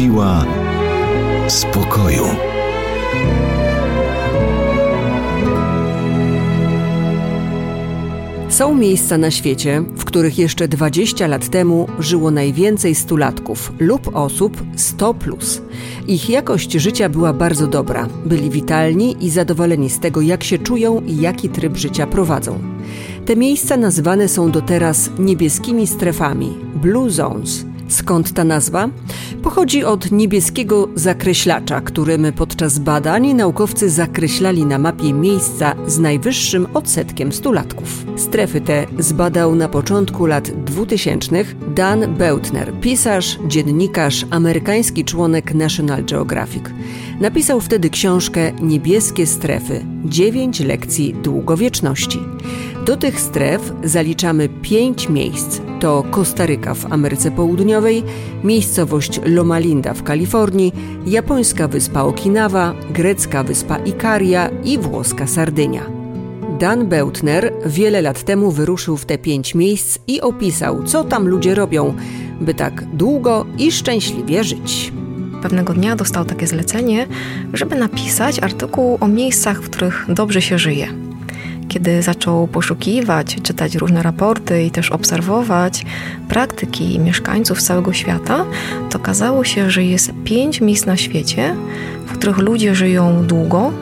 Siła spokoju. Są miejsca na świecie, w których jeszcze 20 lat temu żyło najwięcej stulatków lub osób 100. Plus. Ich jakość życia była bardzo dobra, byli witalni i zadowoleni z tego, jak się czują i jaki tryb życia prowadzą. Te miejsca nazywane są do teraz niebieskimi strefami Blue Zones. Skąd ta nazwa? Pochodzi od niebieskiego zakreślacza, którym podczas badań naukowcy zakreślali na mapie miejsca z najwyższym odsetkiem stulatków. Strefy te zbadał na początku lat 2000 Dan Beutner, pisarz, dziennikarz, amerykański członek National Geographic. Napisał wtedy książkę Niebieskie strefy dziewięć lekcji długowieczności. Do tych stref zaliczamy pięć miejsc. To Kostaryka w Ameryce Południowej, miejscowość Loma Linda w Kalifornii, japońska wyspa Okinawa, grecka wyspa Ikaria i włoska Sardynia. Dan Beutner wiele lat temu wyruszył w te pięć miejsc i opisał, co tam ludzie robią, by tak długo i szczęśliwie żyć. Pewnego dnia dostał takie zlecenie, żeby napisać artykuł o miejscach, w których dobrze się żyje. Kiedy zaczął poszukiwać, czytać różne raporty i też obserwować praktyki mieszkańców całego świata, to okazało się, że jest pięć miejsc na świecie, w których ludzie żyją długo.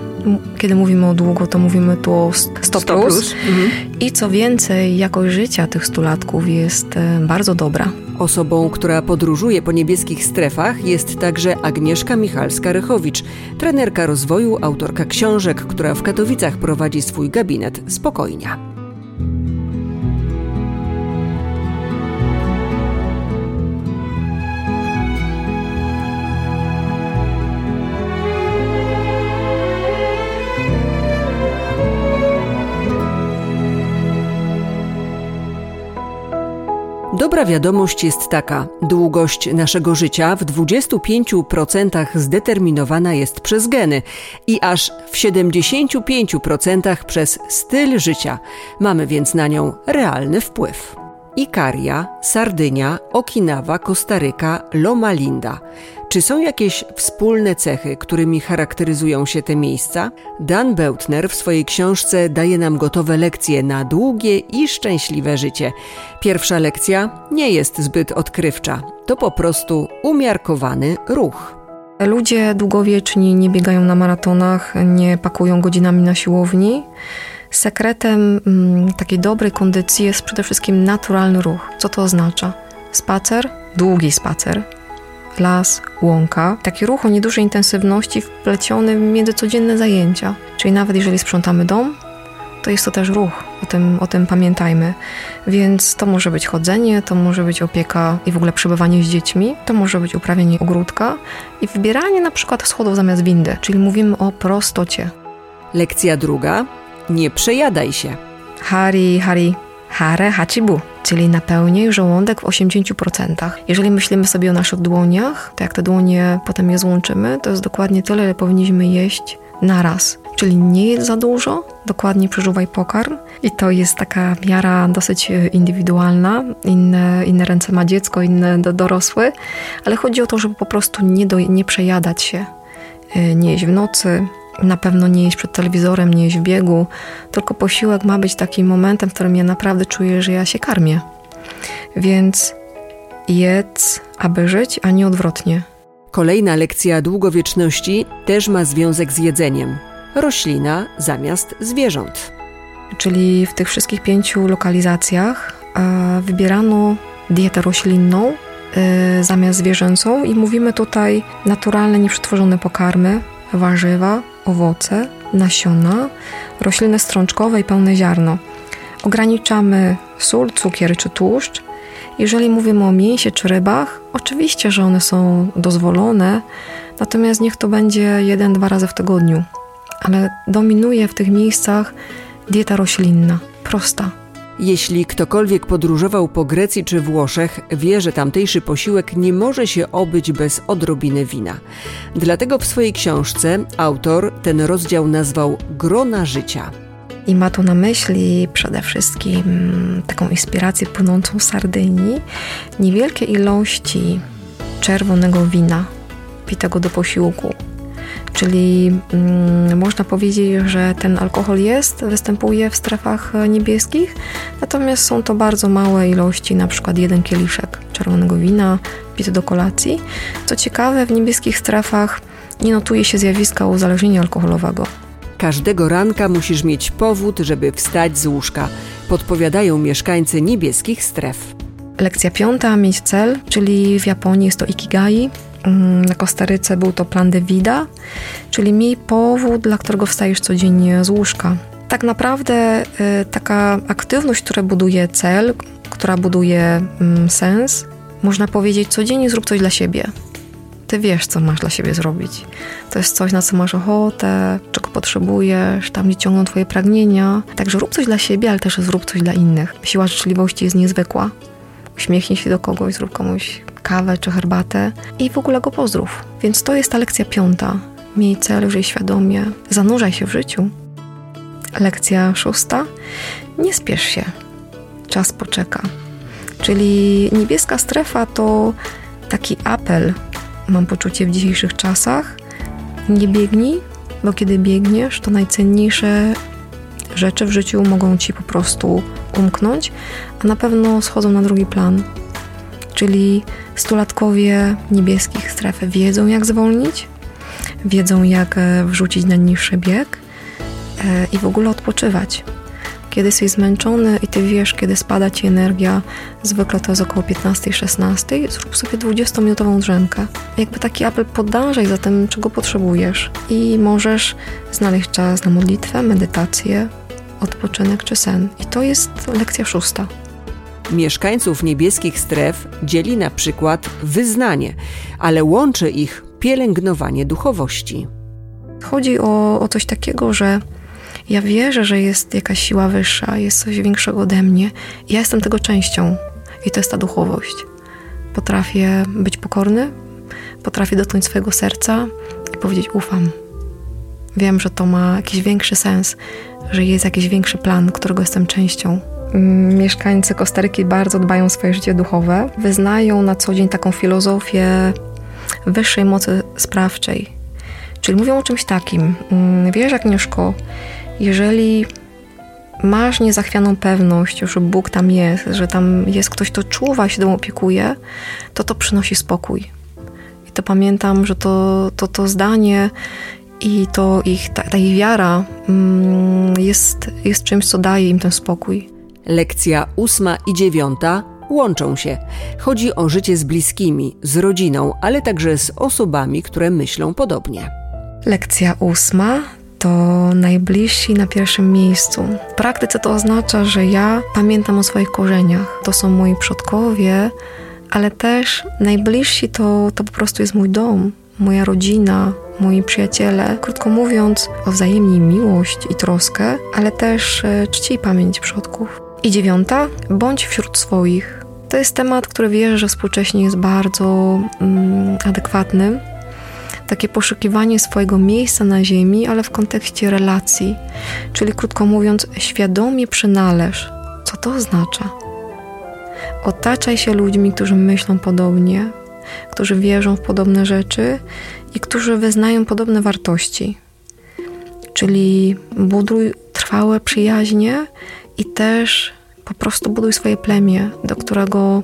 Kiedy mówimy o długo, to mówimy tu o 100 plus. 100 plus. Mhm. I co więcej, jakość życia tych stulatków jest e, bardzo dobra. Osobą, która podróżuje po niebieskich strefach jest także Agnieszka Michalska-Rychowicz, trenerka rozwoju, autorka książek, która w Katowicach prowadzi swój gabinet Spokojnia. Dobra wiadomość jest taka: długość naszego życia w 25% zdeterminowana jest przez geny i aż w 75% przez styl życia. Mamy więc na nią realny wpływ. Ikaria, Sardynia, Okinawa, Kostaryka, Loma Linda. Czy są jakieś wspólne cechy, którymi charakteryzują się te miejsca? Dan Beutner w swojej książce daje nam gotowe lekcje na długie i szczęśliwe życie. Pierwsza lekcja nie jest zbyt odkrywcza. To po prostu umiarkowany ruch. Ludzie długowieczni nie biegają na maratonach, nie pakują godzinami na siłowni. Sekretem mm, takiej dobrej kondycji jest przede wszystkim naturalny ruch. Co to oznacza? Spacer, długi spacer, las, łąka. Taki ruch o niedużej intensywności wpleciony między codzienne zajęcia. Czyli nawet jeżeli sprzątamy dom, to jest to też ruch. O tym, o tym pamiętajmy. Więc to może być chodzenie, to może być opieka i w ogóle przebywanie z dziećmi, to może być uprawianie ogródka i wybieranie na przykład schodów zamiast windy, czyli mówimy o prostocie. Lekcja druga. Nie przejadaj się. Hari, hari, hare hachibu, czyli napełnij żołądek w 80%. Jeżeli myślimy sobie o naszych dłoniach, to jak te dłonie potem je złączymy, to jest dokładnie tyle, ile powinniśmy jeść na raz. Czyli nie jedz za dużo, dokładnie przeżuwaj pokarm i to jest taka miara dosyć e, indywidualna. Inne, inne ręce ma dziecko, inne do, dorosły, ale chodzi o to, żeby po prostu nie, do, nie przejadać się, e, nie jeść w nocy, na pewno nie jeść przed telewizorem, nie jeść w biegu, tylko posiłek ma być takim momentem, w którym ja naprawdę czuję, że ja się karmię. Więc jedz, aby żyć, a nie odwrotnie. Kolejna lekcja długowieczności też ma związek z jedzeniem. Roślina zamiast zwierząt. Czyli w tych wszystkich pięciu lokalizacjach e, wybierano dietę roślinną e, zamiast zwierzęcą i mówimy tutaj naturalne, nieprzetworzone pokarmy, warzywa, owoce, nasiona, rośliny strączkowe i pełne ziarno. Ograniczamy sól, cukier czy tłuszcz. Jeżeli mówimy o mięsie czy rybach, oczywiście, że one są dozwolone, natomiast niech to będzie jeden, dwa razy w tygodniu. Ale dominuje w tych miejscach dieta roślinna, prosta. Jeśli ktokolwiek podróżował po Grecji czy Włoszech, wie, że tamtejszy posiłek nie może się obyć bez odrobiny wina. Dlatego w swojej książce autor ten rozdział nazwał Grona życia. I ma tu na myśli przede wszystkim taką inspirację płynącą z Sardynii, niewielkie ilości czerwonego wina pitego do posiłku. Czyli mm, można powiedzieć, że ten alkohol jest, występuje w strefach niebieskich, natomiast są to bardzo małe ilości, na przykład jeden kieliszek czerwonego wina pity do kolacji. Co ciekawe, w niebieskich strefach nie notuje się zjawiska uzależnienia alkoholowego. Każdego ranka musisz mieć powód, żeby wstać z łóżka, podpowiadają mieszkańcy niebieskich stref. Lekcja piąta, mieć cel, czyli w Japonii jest to ikigai. Mm, na Kostaryce był to plan de vida, czyli miej powód, dla którego wstajesz codziennie z łóżka. Tak naprawdę y, taka aktywność, która buduje cel, która buduje mm, sens, można powiedzieć, codziennie zrób coś dla siebie. Ty wiesz, co masz dla siebie zrobić. To jest coś, na co masz ochotę, czego potrzebujesz, tam gdzie ciągną Twoje pragnienia. Także rób coś dla siebie, ale też zrób coś dla innych. Siła życzliwości jest niezwykła. Uśmiechnij się do kogoś, zrób komuś kawę czy herbatę i w ogóle go pozdrów. Więc to jest ta lekcja piąta. Miej cel, żyj świadomie, zanurzaj się w życiu. Lekcja szósta. Nie spiesz się. Czas poczeka. Czyli niebieska strefa to taki apel mam poczucie w dzisiejszych czasach. Nie biegnij, bo kiedy biegniesz, to najcenniejsze rzeczy w życiu mogą ci po prostu umknąć, a na pewno schodzą na drugi plan. Czyli stulatkowie niebieskich stref wiedzą, jak zwolnić, wiedzą, jak e, wrzucić na niższy bieg e, i w ogóle odpoczywać. Kiedy jesteś zmęczony i ty wiesz, kiedy spada ci energia, zwykle to jest około 15-16, zrób sobie 20-minutową drzemkę. Jakby taki apel podążaj za tym, czego potrzebujesz i możesz znaleźć czas na modlitwę, medytację, odpoczynek czy sen. I to jest lekcja szósta. Mieszkańców niebieskich stref dzieli na przykład wyznanie, ale łączy ich pielęgnowanie duchowości. Chodzi o, o coś takiego, że ja wierzę, że jest jakaś siła wyższa, jest coś większego ode mnie. Ja jestem tego częścią i to jest ta duchowość. Potrafię być pokorny, potrafię dotknąć swojego serca i powiedzieć: Ufam. Wiem, że to ma jakiś większy sens, że jest jakiś większy plan, którego jestem częścią. Mieszkańcy Kostaryki bardzo dbają o swoje życie duchowe, wyznają na co dzień taką filozofię wyższej mocy sprawczej. Czyli mówią o czymś takim. Mm, wiesz, Agnieszko, jeżeli masz niezachwianą pewność, że Bóg tam jest, że tam jest ktoś, kto czuwa się, tą opiekuje, to to przynosi spokój. I to pamiętam, że to, to, to zdanie i to ich, ta, ta ich wiara mm, jest, jest czymś, co daje im ten spokój. Lekcja ósma i dziewiąta łączą się. Chodzi o życie z bliskimi, z rodziną, ale także z osobami, które myślą podobnie. Lekcja ósma to najbliżsi na pierwszym miejscu. W praktyce to oznacza, że ja pamiętam o swoich korzeniach. To są moi przodkowie, ale też najbliżsi to, to po prostu jest mój dom, moja rodzina, moi przyjaciele. Krótko mówiąc, o wzajemnie miłość i troskę, ale też e, czci i pamięć przodków. I dziewiąta, bądź wśród swoich. To jest temat, który wierzę, że współcześnie jest bardzo mm, adekwatny takie poszukiwanie swojego miejsca na ziemi, ale w kontekście relacji. Czyli krótko mówiąc, świadomie przynależ. Co to oznacza? Otaczaj się ludźmi, którzy myślą podobnie, którzy wierzą w podobne rzeczy i którzy wyznają podobne wartości. Czyli buduj trwałe przyjaźnie i też po prostu buduj swoje plemię, do którego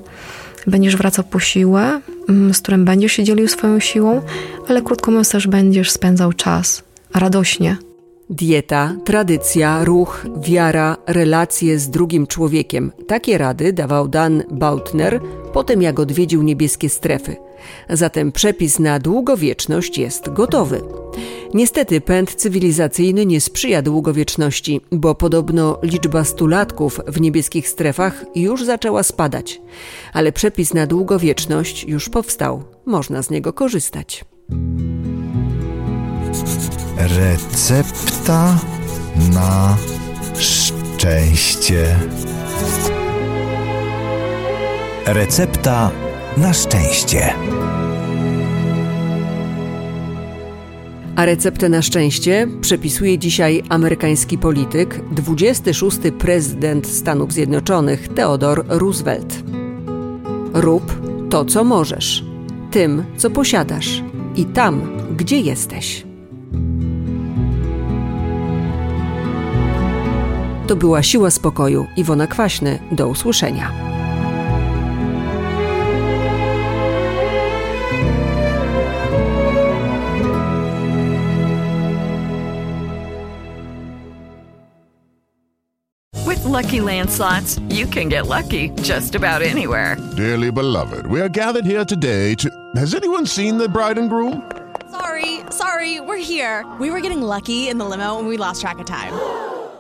będziesz wracał po siłę, mm, z którym będziesz się dzielił swoją siłą, ale krótko mówiąc też będziesz spędzał czas radośnie. Dieta, tradycja, ruch, wiara, relacje z drugim człowiekiem. Takie rady dawał Dan Bautner po tym, jak odwiedził niebieskie strefy. Zatem przepis na długowieczność jest gotowy. Niestety pęd cywilizacyjny nie sprzyja długowieczności, bo podobno liczba stulatków w niebieskich strefach już zaczęła spadać. Ale przepis na długowieczność już powstał. Można z niego korzystać. Recepta na szczęście. Recepta na szczęście. A receptę na szczęście przepisuje dzisiaj amerykański polityk, 26. prezydent Stanów Zjednoczonych Theodore Roosevelt. Rób to, co możesz, tym, co posiadasz i tam, gdzie jesteś. To była Siła Spokoju. Iwona Kwaśny. Do usłyszenia. With Lucky Land slots, you can get lucky just about anywhere. Dearly beloved, we are gathered here today to. Has anyone seen the bride and groom? Sorry, sorry, we're here. We were getting lucky in the limo and we lost track of time.